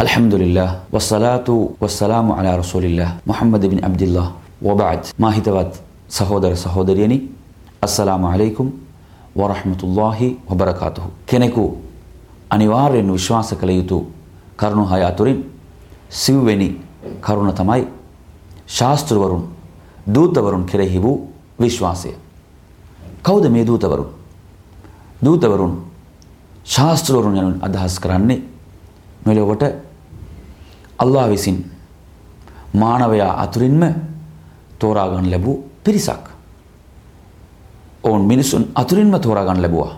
අල්හම්දුලිල්ලාහ් වස්සලාතු වස්සලාමු අලා රසූලිල්ලාහ් මුහම්මද් බින් අබ්දුල්ලාහ් වබඅද් මාහිතවත් සහෝදර සහෝදරියනි අස්සලාමු අලයිකුම් වරහමතුල්ලාහි වබරකාතුහු කෙනෙකු අනිවාර්යෙන් විශ්වාස කළ යුතු කරුණු හය අතුරින් සිව්වෙනි කරුණ තමයි ශාස්ත්‍රවරුන් දූතවරුන් කෙරෙහි වූ විශ්වාසය. කවුද මේ දූතවරුන්? දූතවරුන් ශාස්ත්‍රවරුන් යනුවෙන් අදහස් කරන්නේ මෙලොවට අල්ලා විසින් මානවයා අතුරින්ම තෝරාගන්න ලැබූ පිරිසක්. ඔවුන් මිනිසුන් අතුරින්ම තෝරාගන්න ලැබුවා.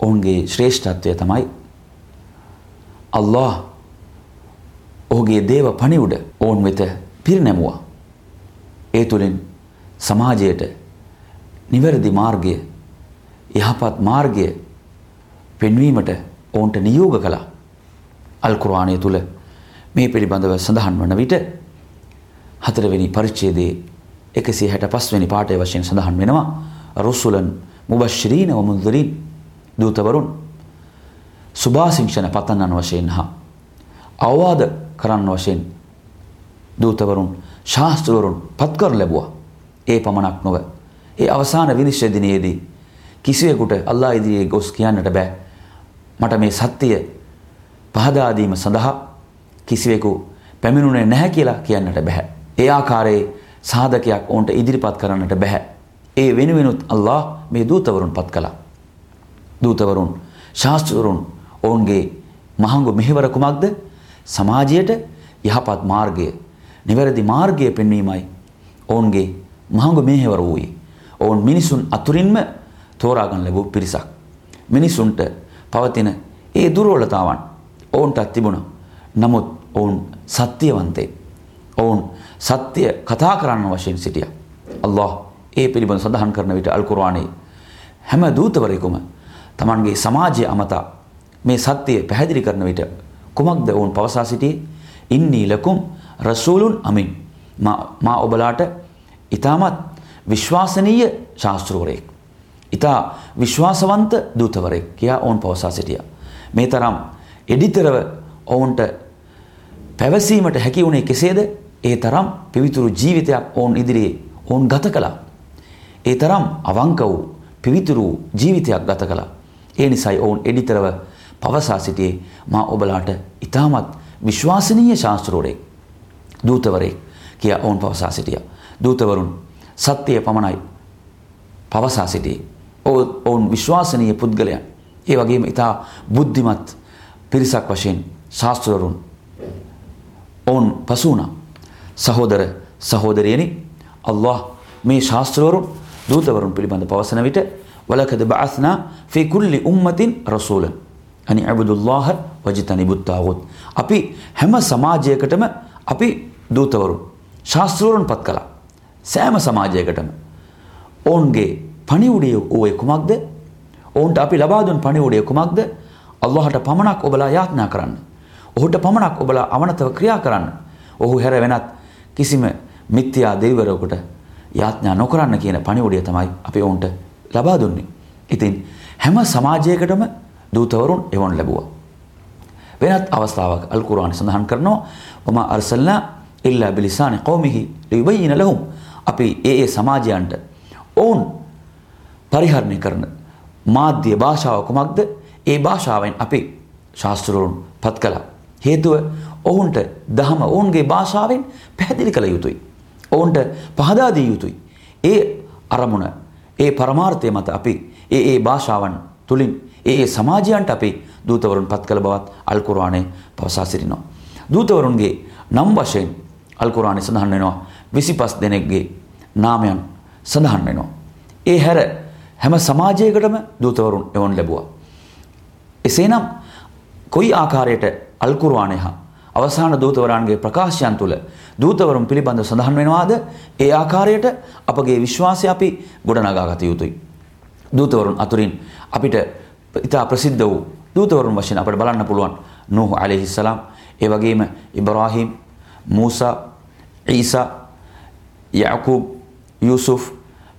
ඔවුන්ගේ ශ්‍රේෂ්ඨත්වය තමයි අල්له ඔහුගේ දේව පණිවුඩ ඔවුන් වෙත පිරිනැමුවා. ඒ තුළින් සමාජයට නිවැරදි මාර්ගය යහපත් මාර්ගය පෙන්වීමට ඔවුන්ට නියෝග කළා. අල්කුරවානය තුළ මේ පිළිබඳව සඳහන් වන විට හතරවෙනි පරිච්චේදේ එකසිේ හැට පස්වනි පාටය වශයෙන් සඳහන් වෙනවා. රුස්සුලන් මුබශ්ශ්‍රීන වමුන්දරින් දූතවරුන් සුභාසිංක්ෂණ පතන්නන් වශයෙන් හා අවවාද කරන්න වශයෙන් දූතවරුන් ශාස්තෘවරුන් පත්කර ලැබවා. ඒ පමණක් නොව ඒ අවසාන විනිශ්්‍යදිනයේදී කිසිවෙකුට අල්ලා ඉදිරියේ ගොස් කියන්නට බෑ. මට මේ සත්‍යය පහදාදීම සඳහා කිසිවෙකු පැමිණුනේ නැහැ කියලා කියන්නට බැහැ. ඒ ආකාරයේ සාධකයක් ඔවුන්ට ඉදිරිපත් කරන්නට බැහැ. ඒ වෙනුවෙනුත් අල්له මේ දූතවරුන් පත් කළා. දූතවරුන් ශාස්ත්‍රවරුන් ඔවුන්ගේ මහංගු මෙහිවර කුමක්ද සමාජයට යහපත් මාර්ගය නිවැරදි මාර්ගය පෙන්වීමයි ඔවුන්ගේ මහංගු මෙහෙවර වූයේ. ඔවුන් මිනිසුන් අතුරින්ම තෝරාගන්න ලැබූ පිරිසක්. මිනිසුන්ට පවතින ඒ දුර්වලතාවන් ඔවුන්ටත් තිබුණා. නමුත් ඔවුන් සත්‍යවන්තේ. ඔවුන් සත්‍ය කතා කරන්න වශයෙන් සිටියා. අල්له ඒ පිළිබඳ සඳහන් කරන විට අල් කුර්ආනයේ හැම දූතවරයෙකුම තමන්ගේ සමාජය අමතා මේ සත්‍යය පැහැදිලි කරන විට කුමක්ද ඔවුන් පවසා සිටියේ ඉන්නී ලකුම් රසූලුන් අමින් මා ඔබලාට ඊටමත් විශ්වාසනීය ශාස්ත්‍රවරයෙක්. ඊට විශ්වාසවන්ත දූතවරයෙක් කියා ඔවුන් පවසා සිටියා. මේ තරම් එඩිතරව ඔවුන්ට පැවසීමට හැකි වුණේ කෙසේද? ඒ තරම් පිවිතුරු ජීවිතයක් ඔවුන් ඉදිරියේ ඔවුන් ගත කළා. ඒ තරම් අවංක වූ පිවිතුරු ජීවිතයක් ගත කළා. ඒ නිසයි ඔවුන් එඩිතරව පවසා සිටියේ මා ඔබලාට ඊටමත් විශ්වාසනීය ශාස්ත්‍රෝරෙක් දූතවරයෙක් කියා ඔවුන් පවසා සිටියා. දූතවරුන් සත්‍යය පමණයි පවසා සිටියේ. ඔවුන් විශ්වාසනීය පුද්ගලයන්. ඒ වගේම ඊටා බුද්ධිමත් පිරිසක් වශයෙන් ශාස්ත්‍රවරුන් ඔවුන් පසු වුණා. සහෝදර සහෝදරියනි අල්له මේ ශාස්ත්‍රවරුන් දූතවරුන් පිළිබඳ පවසන විට වලකද බාස්නා ෆී කුල්ලි උම්මතින් රසූලන් අනි අබුදුල්ලාහ වජිතනිබුත්තාවොත් අපි හැම සමාජයකටම අපි දූතවරුන් ශාස්ත්‍රවරුන් පත් කළා. සෑම සමාජයකටම. ඔවුන්ගේ පණිවුඩිය ඕය කුමක්ද? ඔවුන්ට අපි ලබා දුන් පණිවුඩිය කුමක්ද? අල්ලාහට පමණක් ඔබලා යාඥා කරන්න. ඔහුට පමණක් ඔබලා අමනතව ක්‍රියා කරන්න. ඔහු හැර වෙනත් කිසිම මිත්‍යා දෙවිවරයෙකුට යාඥා නොකරන්න කියන පණිවුඩය තමයි අපි ඔවුන්ට ලබා දුන්නේ. ඉතින් හැම සමාජයකටම දූතවරුන් එවොන් ලැබුවා. වෙනත් අවස්ථාවක් අල් කුර්ආන සඳහන් කරනවා වම අර්සල්නා ඉල්ලා බිලිසානි කෞමිහි ලියුබයින ලහුම් අපි ඒ ඒ සමාජයන්ට ඔවුන් පරිහරණය කරන මාධ්‍ය භාෂාව කුමක්ද ඒ භාෂාවෙන් අපි ශාස්ත්‍රවරුන් පත් කළා. හේතුව ඔවුන්ට දහම ඔවුන්ගේ භාෂාවෙන් පැහැදිලි කළ යුතුයි. ඔවුන්ට පහදා දිය යුතුයි. ඒ අරමුණ ඒ පරමාර්ථය මත අපි ඒ ඒ භාෂාවන් තුලින් ඒ ඒ සමාජයන්ට අපි දූතවරුන් පත් කළ බවත් අල් කුර්ආනයේ පවසා සිටිනවා. දූතවරුන්ගේ නම් වශයෙන් අල් කුර්ආනයේ සඳහන් වෙනවා 25 දෙනෙක්ගේ නාමයන් සඳහන් වෙනවා. ඒ හැර හැම සමාජයකටම දූතවරුන් එවොන් ලැබුවා. එසේනම් කොයි ආකාරයට අල්කුරවානය හා අවසාන දූතවරන්ගේ ප්‍රකාශයන් තුළ දූතවරුන් පිළිබඳ සඳහන් වෙනවාද ඒ ආකාරයට අපගේ විශ්වාසය අපි ගොඩනගාගත යුතුයි. දූතවරුන් අතුරින් අපිට ඉතා ප්‍රසිද්ධ වූ දූතවරුන් වශයෙන් අපට බලන්න පුළුවන් නූහ අලෙහිස්සලාම් ඒ වගේම ඉබ්‍රාහිම් මූසා ඊසා යකුබ් යුසුෆ්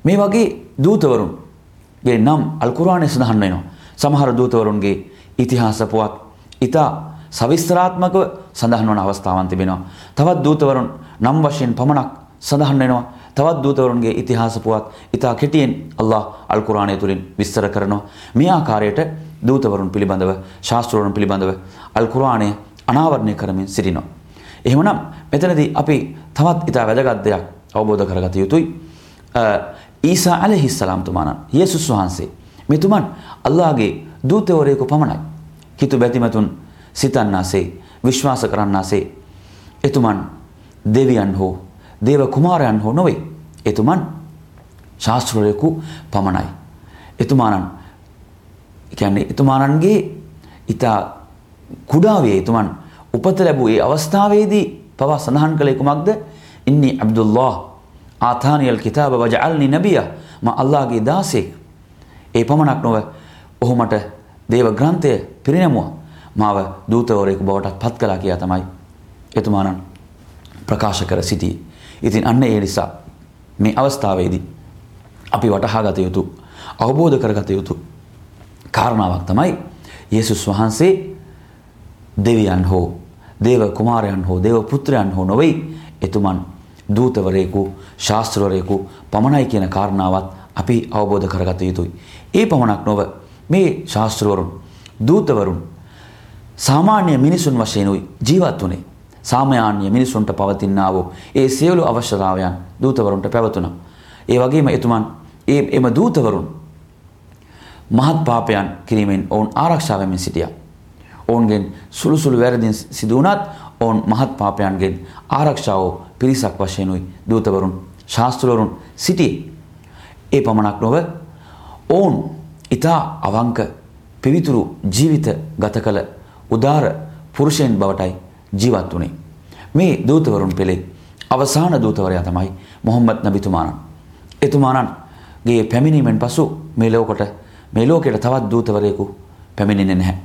මේ වගේ දූතවරුන්ගේ නම් අල්කුරාණය සඳහන් වෙනවා. සමහර දූතවරුන්ගේ ඉතිහාස පුවත් ඉතා සවිස්තරාත්මකව සඳහන් වන අවස්ථාවන් තිබෙනවා. තවත් දූතවරුන් නම් වශයෙන් පමණක් සඳහන් වෙනවා. තවත් දූතවරුන්ගේ ඉතිහාස පුවත් ඉතා කෙටියෙන් අල්ලාහ් අල් කුර්ආනය තුලින් විස්තර කරනවා. මේ ආකාරයට දූතවරුන් පිළිබඳව ශාස්ත්‍රවරුන් පිළිබඳව අල් කුර්ආනය අනාවරණය කරමින් සිටිනවා. එහෙමනම් මෙතනදී අපි තවත් ඉතා වැදගත් දෙයක් අවබෝධ කරගත යුතුයි. ඊසා අලහිස්සලාම් තුමාණන් යේසුස් වහන්සේ මෙතුමන් අල්ලාහගේ දූතවරයෙකු පමණයි. හිතු බැතිමතුන් සිතන්නාසේ විශ්වාස කරන්නාසේ එතුමන් දෙවියන් හෝ දේව කුමාරයන් හෝ නොවේ. එතුමන් ශාස්ත්‍රවරයෙකු පමණයි. එතුමාණන් කියන්නේ එතුමාණන්ගේ ඊතා කුඩාවේ එතුමන් උපත ලැබූ ඒ අවස්ථාවේදී පවා සඳහන් කළේ කුමක්ද? ඉන්නි අබ්දුල්ලාහ් ආතානියල් කිතාබ වජඅල්නි නබියා මා අල්ලාහගේ දාසෙක්. ඒ පමණක් නොව ඔහු මට දේව ග්‍රන්ථය පිරිනැමුවා. මාව දූතවරයෙකු බවට පත් කළා කියා තමයි එතුමාණන් ප්‍රකාශ කර සිටියේ. ඉතින් අන්න ඒ නිසා මේ අවස්ථාවේදී අපි වටහා ගත යුතු අවබෝධ කරගත යුතු කාරණාවක් තමයි යේසුස් වහන්සේ දෙවියන් හෝ දේව කුමාරයන් හෝ දේව පුත්‍රයන් හෝ නොවේ එතුමන් දූතවරයෙකු ශාස්ත්‍රවරයෙකු පමණයි කියන කාරණාවත් අපි අවබෝධ කරගත යුතුයි. ඒ පමණක් නොව මේ ශාස්ත්‍රවරුන් දූතවරුන් සාමාන්‍ය මිනිසුන් වශයෙන්ුයි ජීවත් වුණේ. සාමාන්‍ය මිනිසුන්ට පවතිනා වූ ඒ සියලු අවශ්‍යතාවයන් දූතවරුන්ට පැවතුණා. ඒ වගේම එතුමන් ඒ එම දූතවරුන් මහත් පාපයන් කිරීමෙන් ඔවුන් ආරක්ෂා වෙමින් සිටියා. ඔවුන්ගෙන් සුළු සුළු වැරදින් සිදු වුණත් ඔවුන් මහත් පාපයන්ගෙන් ආරක්ෂාව පිරිසක් වශයෙන්ුයි දූතවරුන් ශාස්ත්‍රවරුන් සිටියේ. ඒ පමණක් නොව ඔවුන් ඊතා අවංක පිවිතුරු ජීවිත ගත කළ උදාර පුරුෂයන් බවටයි ජීවත් වුණේ. මේ දූතවරුන් පෙළේ අවසාන දූතවරයා තමයි මොහම්මද් නබිතුමාණන්. එතුමාණන්ගේ පැමිණීමෙන් පසු මේ ලෝකට මේ ලෝකයට තවත් දූතවරයෙකු පැමිණෙන්නේ නැහැ.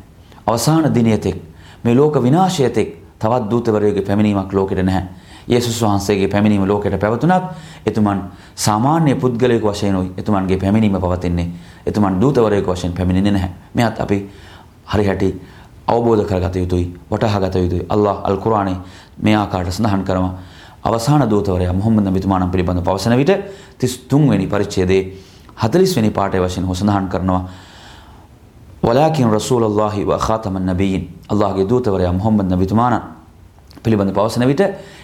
අවසාන දිනයතෙක් මේ ලෝක විනාශයතෙක් තවත් දූතවරයෙකුගේ පැමිණීමක් ලෝකෙට නැහැ. යේසුස් වහන්සේගේ පැමිණීම ලෝකයට පැවතුනත් එතුමන් සාමාන්‍ය පුද්ගලයෙකු වශයෙන් උයි එතුමන්ගේ පැමිණීම පවතින්නේ. එතුමන් දූතවරයෙකු වශයෙන් පැමිණෙන්නේ නැහැ. මෙයත් අපි හරිහැටි අවබෝධ කරගත යුතුයි වටහාගත යුතුයි. අල්ලාහ් අල් කුර්ආනයේ මේ ආකාරයට සඳහන් කරනවා. අවසාන දූතවරයා මුහම්මද් නබිතුමාණන් පිළිබඳ පවසන විට 33 වෙනි පරිච්ඡේදයේ 40 වෙනි පාඩය වශයෙන් සඳහන් කරනවා. වලාකින් රසූලල්ලාහි ව ඛාතමන් නබියින් අල්ලාහ්ගේ දූතවරයා මුහම්මද් නබිතුමාණන් පිළිබඳ පවසන විට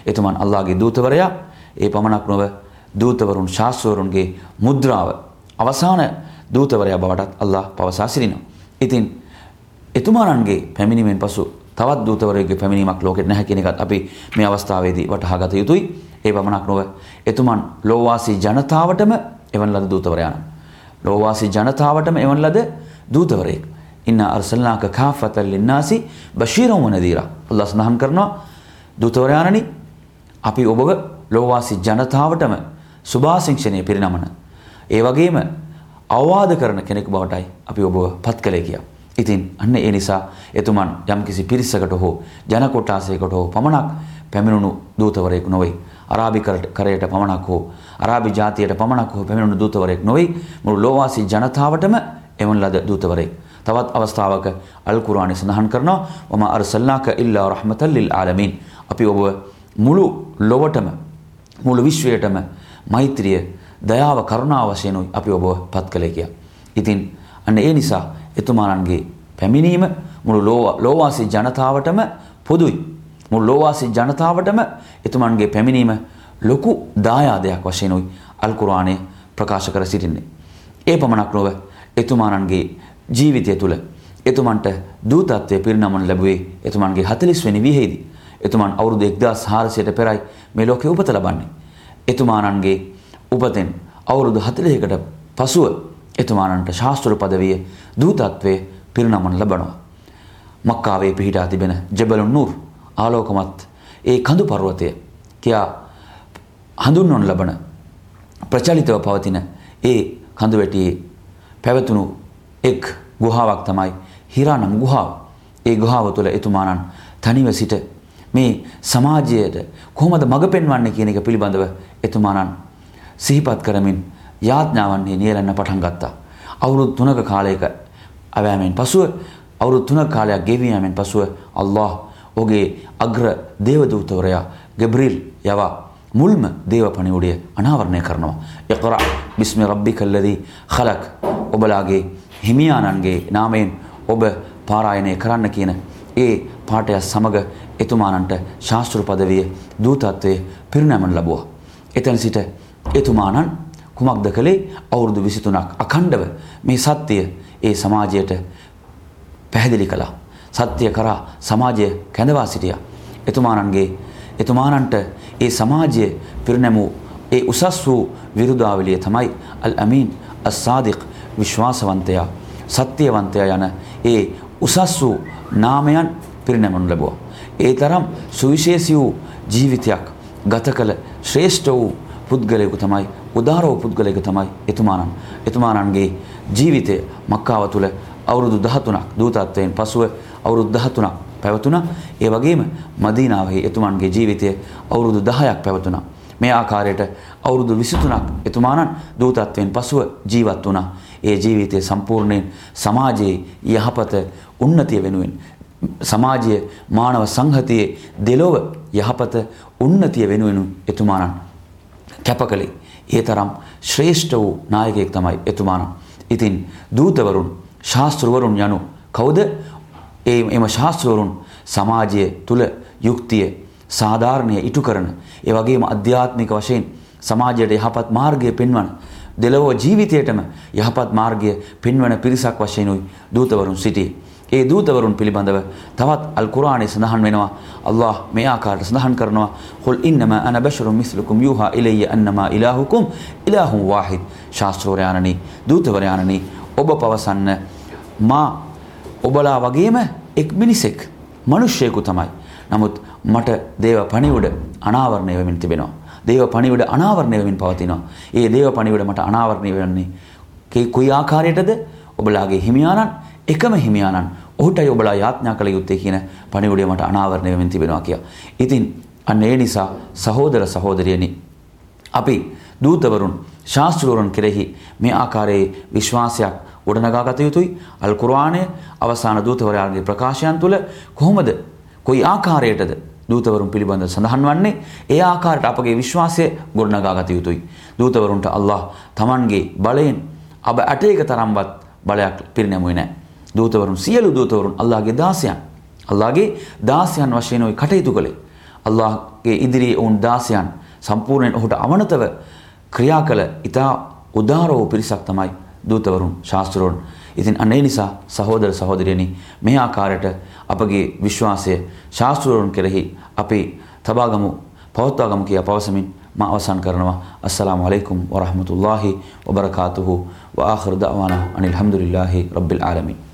එතුමන් අල්ලාහ්ගේ දූතවරයා ඒ පමණක් නොව දූතවරුන් ශාස්ත්‍රවරුන්ගේ මුද්‍රාව අවසාන දූතවරයා බවටත් අල්ලාහ් පවසා සිටිනවා. ඉතින් එතුමාණන්ගේ පැමිණීමෙන් පසු තවත් දූතවරයෙකුගේ පැමිණීමක් ලෝකෙට නැහැ කියන එකත් අපි මේ අවස්ථාවේදී වටහා ගත යුතුයි. ඒ පමණක් නොව එතුමන් ලෝවාසී ජනතාවටම එවන් ලද දූතවරයාණන්. ලෝවාසී ජනතාවටම එවන් ලද දූතවරයෙක්. ඉන්න අර්සල්නාක කාෆතල් ලින්නාසි බෂීරම් වනදීරා. අල්ලාහ් සඳහන් කරනවා දූතවරයාණනි අපි ඔබව ලෝවාසී ජනතාවටම සුභාසිංක්ෂණය පිරිනමන. ඒ වගේම අවවාද කරන කෙනෙකු බවටයි අපි ඔබව පත් කළේ කියා. ඉතින් අන්න ඒ නිසා එතුමන් යම්කිසි පිරිසකට හෝ ජන කොටාසයකට හෝ පමණක් පැමිණුණු දූතවරයෙකු නොවේ. අරාබි කරයට පමණක් හෝ අරාබි ජාතියට පමණක් හෝ පැමිණුණු දූතවරයෙක් නොවේ. මුළු ලෝවාසී ජනතාවටම එවන් ලද දූතවරයෙක්. තවත් අවස්ථාවක අල් කුර්ආනයේ සඳහන් කරනවා වම අර්සල්නාක ඉල්ලා රහමතල් ලිල් ආලමීන්. අපි ඔබ මුළු ලොවටම මුළු විශ්වයටම මෛත්‍රිය දයාව කරුණාව වශයෙන් අපි ඔබව පත් කළේ කියා. ඉතින් අන්න ඒ නිසා එතුමාණන්ගේ පැමිණීම මුළු ලෝවාසී ජනතාවටම පොදුයි. මුළු ලෝවාසී ජනතාවටම එතුමන්ගේ පැමිණීම ලොකු දායාදයක් වශයෙන් උයි අල් කුර්ආනය ප්‍රකාශ කර සිටින්නේ. ඒ පමණක් නොව එතුමාණන්ගේ ජීවිතය තුළ එතුමන්ට දූතත්වය පිරිනමන ලැබුවේ එතුමන්ගේ 40 වෙනි විහෙහිදී. එතුමන් අවුරුදු 1400ට පෙරයි මේ ලෝකේ උපත ලබන්නේ. එතුමාණන්ගේ උපතෙන් අවුරුදු 40කට පසුව එතුමාණන්ට ශාස්ත්‍ර පදවිය දූතත්වයේ පිරිනමන ලබනවා. මක්කාවේ පිහිටා තිබෙන ජබලුන් නූර් ආලෝකමත් ඒ කඳු පර්වතය කියා හඳුන්වනු ලබන ප්‍රචලිතව පවතින ඒ කඳු වැටියේ පැවතුණු එක් ගුහාවක් තමයි හිරානම් ගුහාව. ඒ ගුහාව තුළ එතුමාණන් තනිව සිට මේ සමාජයට කොහොමද මඟ පෙන්වන්නේ කියන එක පිළිබඳව එතුමාණන් සිහිපත් කරමින් යාඥාවන්හි නියැලෙන්න පටන් ගත්තා. අවුරුදු 3ක කාලයක අවෑමෙන් පසුව අවුරුදු 3ක කාලයක් ගෙවී යෑමෙන් පසුව අල්ලාහ් ඔහුගේ අග්‍ර දේවදූතවරයා ගබ්‍රීල් යවා මුල්ම දේව පණිවුඩය අනාවරණය කරනවා. ඉක්රා බිස්මි රබ්බිකල්ලදී ඛලක් ඔබලාගේ හිමියානන්ගේ නාමයෙන් ඔබ පාරායනය කරන්න කියන ඒ පාඨය සමග එතුමානන්ට ශාස්ත්‍ර පදවිය දූතත්වයේ පිරිනැමන ලැබුවා. එතන සිට එතුමානන් කුමක්ද කළේ අවුරුදු 23ක් අඛණ්ඩව මේ සත්‍යය ඒ සමාජයට පැහැදිලි කළා. සත්‍ය කරා සමාජය කැඳවා සිටියා. එතුමානන්ගේ එතුමානන්ට ඒ සමාජයේ පිරිනැමූ ඒ උසස් වූ විරුදාවලිය තමයි අල් අමීන් අස් සාදික් විශ්වාසවන්තයා සත්‍යවන්තයා යන ඒ උසස් වූ නාමයන් පිරිනැමනු ලැබුවා. ඒ තරම් සුවිශේෂී වූ ජීවිතයක් ගත කළ ශ්‍රේෂ්ඨ වූ පුද්ගලයෙකු තමයි උදාර වූ පුද්ගලයෙකු තමයි එතුමාණන්. එතුමාණන්ගේ ජීවිතය මක්කාව තුළ අවුරුදු 13ක් දූතත්වයෙන් පසුව අවුරුදු 13ක් පැවතුණා. ඒ වගේම මදීනාවෙහි එතුමන්ගේ ජීවිතය අවුරුදු 10ක් පැවතුණා. මේ ආකාරයට අවුරුදු 23ක් එතුමාණන් දූතත්වයෙන් පසුව ජීවත් වුණා. ඒ ජීවිතය සම්පූර්ණයෙන් සමාජයේ යහපත උන්නතිය වෙනුවෙන් සමාජයේ මානව සංහතියේ දෙලොව යහපත උන්නතිය වෙනුවෙන් එතුමාණන් කැපකලේ. ඒ තරම් ශ්‍රේෂ්ඨ වූ නායකයෙක් තමයි එතුමාණන්. ඉතින් දූතවරුන් ශාස්ත්‍රවරුන් යනු කවුද? ඒ එම ශාස්ත්‍රවරුන් සමාජය තුල යුක්තිය සාධාරණය ඉටු කරන ඒ වගේම අධ්‍යාත්මික වශයෙන් සමාජයට යහපත් මාර්ගය පෙන්වන දෙලොව ජීවිතයටම යහපත් මාර්ගය පෙන්වන පිරිසක් වශයෙන් උයි දූතවරුන් සිටියේ. ඒ දූතවරුන් පිළිබඳව තවත් අල් කුරානයේ සඳහන් වෙනවා අල්ලාහ් මේ ආකාරයට සඳහන් කරනවා "කුල් ඉන්නම අන බෂරුම් මිස්ලුකුම් යූහා ඉලය්‍ය අන්නමා ඉලාහුකුම් ඉලාහුම් වාහිද්" ශාස්ත්‍රෝරයාණනි දූතවරයාණනි ඔබ පවසන්න මා ඔබලා වගේම එක් මිනිසෙක් මිනිස්සෙකු තමයි. නමුත් මට දේව පණිවුඩ අනාවරණය වෙමින් තිබෙනවා. දේව පණිවුඩ අනාවරණය වෙමින් පවතිනවා. ඒ දේව පණිවුඩ මට අනාවරණය වෙන්නේ කුයි ආකාරයටද? ඔබලාගේ හිමියාණන් එකම හිමියාණන් ඔහුටයි ඔබලා යාඥා කළ යුත්තේ කියන පණිවුඩය මට අනාවරණය වෙමින් තිබෙනවා කියා. ඉතින් අන්න ඒ නිසා සහෝදර සහෝදරියනි අපි දූතවරුන් ශාස්ත්‍රවරුන් කෙරෙහි මේ ආකාරයේ විශ්වාසයක් ගොඩනගාගත යුතුයි. අල් කුර්ආනයේ අවසාන දූතවරයාගේ ප්‍රකාශයන් තුළ කොහොමද කොයි ආකාරයටද දූතවරුන් පිළිබඳ සඳහන් වන්නේ ඒ ආකාරයට අපගේ විශ්වාසය ගොඩනගාගත යුතුයි. දූතවරුන්ට අල්ලාහ් Tamanගේ බලයෙන් අබ ඇටයක තරම්වත් බලයක් පිරිනැමුවේ නැහැ. දූතවරුන් සියලු දූතවරුන් අල්ලාහගේ දාසයන්. අල්ලාහගේ දාසයන් වශයෙන් ওই කටයුතු කළේ. අල්ලාහගේ ඉදිරියේ වුන් දාසයන් සම්පූර්ණයෙන් ඔහුට අවනතව ක්‍රියා කළ ඊතා උදාර වූ පිරිසක් තමයි දූතවරුන් ශාස්ත්‍රවරුන්. ඉතින් අනේ නිසා සහෝදර සහෝදරියනි මේ ආකාරයට අපගේ විශ්වාසය ශාස්ත්‍රවරුන් කෙරෙහි අපි තබාගමු පවත්වාගමු කියා පවසමින් මා අවසන් කරනවා අස්සලාමු අලයිකුම් වරහමතුල්ලාහි වබරකාතුහු වආඛිර දඅවානා අනිල් හම්දුලිල්ලාහි රබ්බිල් ආලමීන්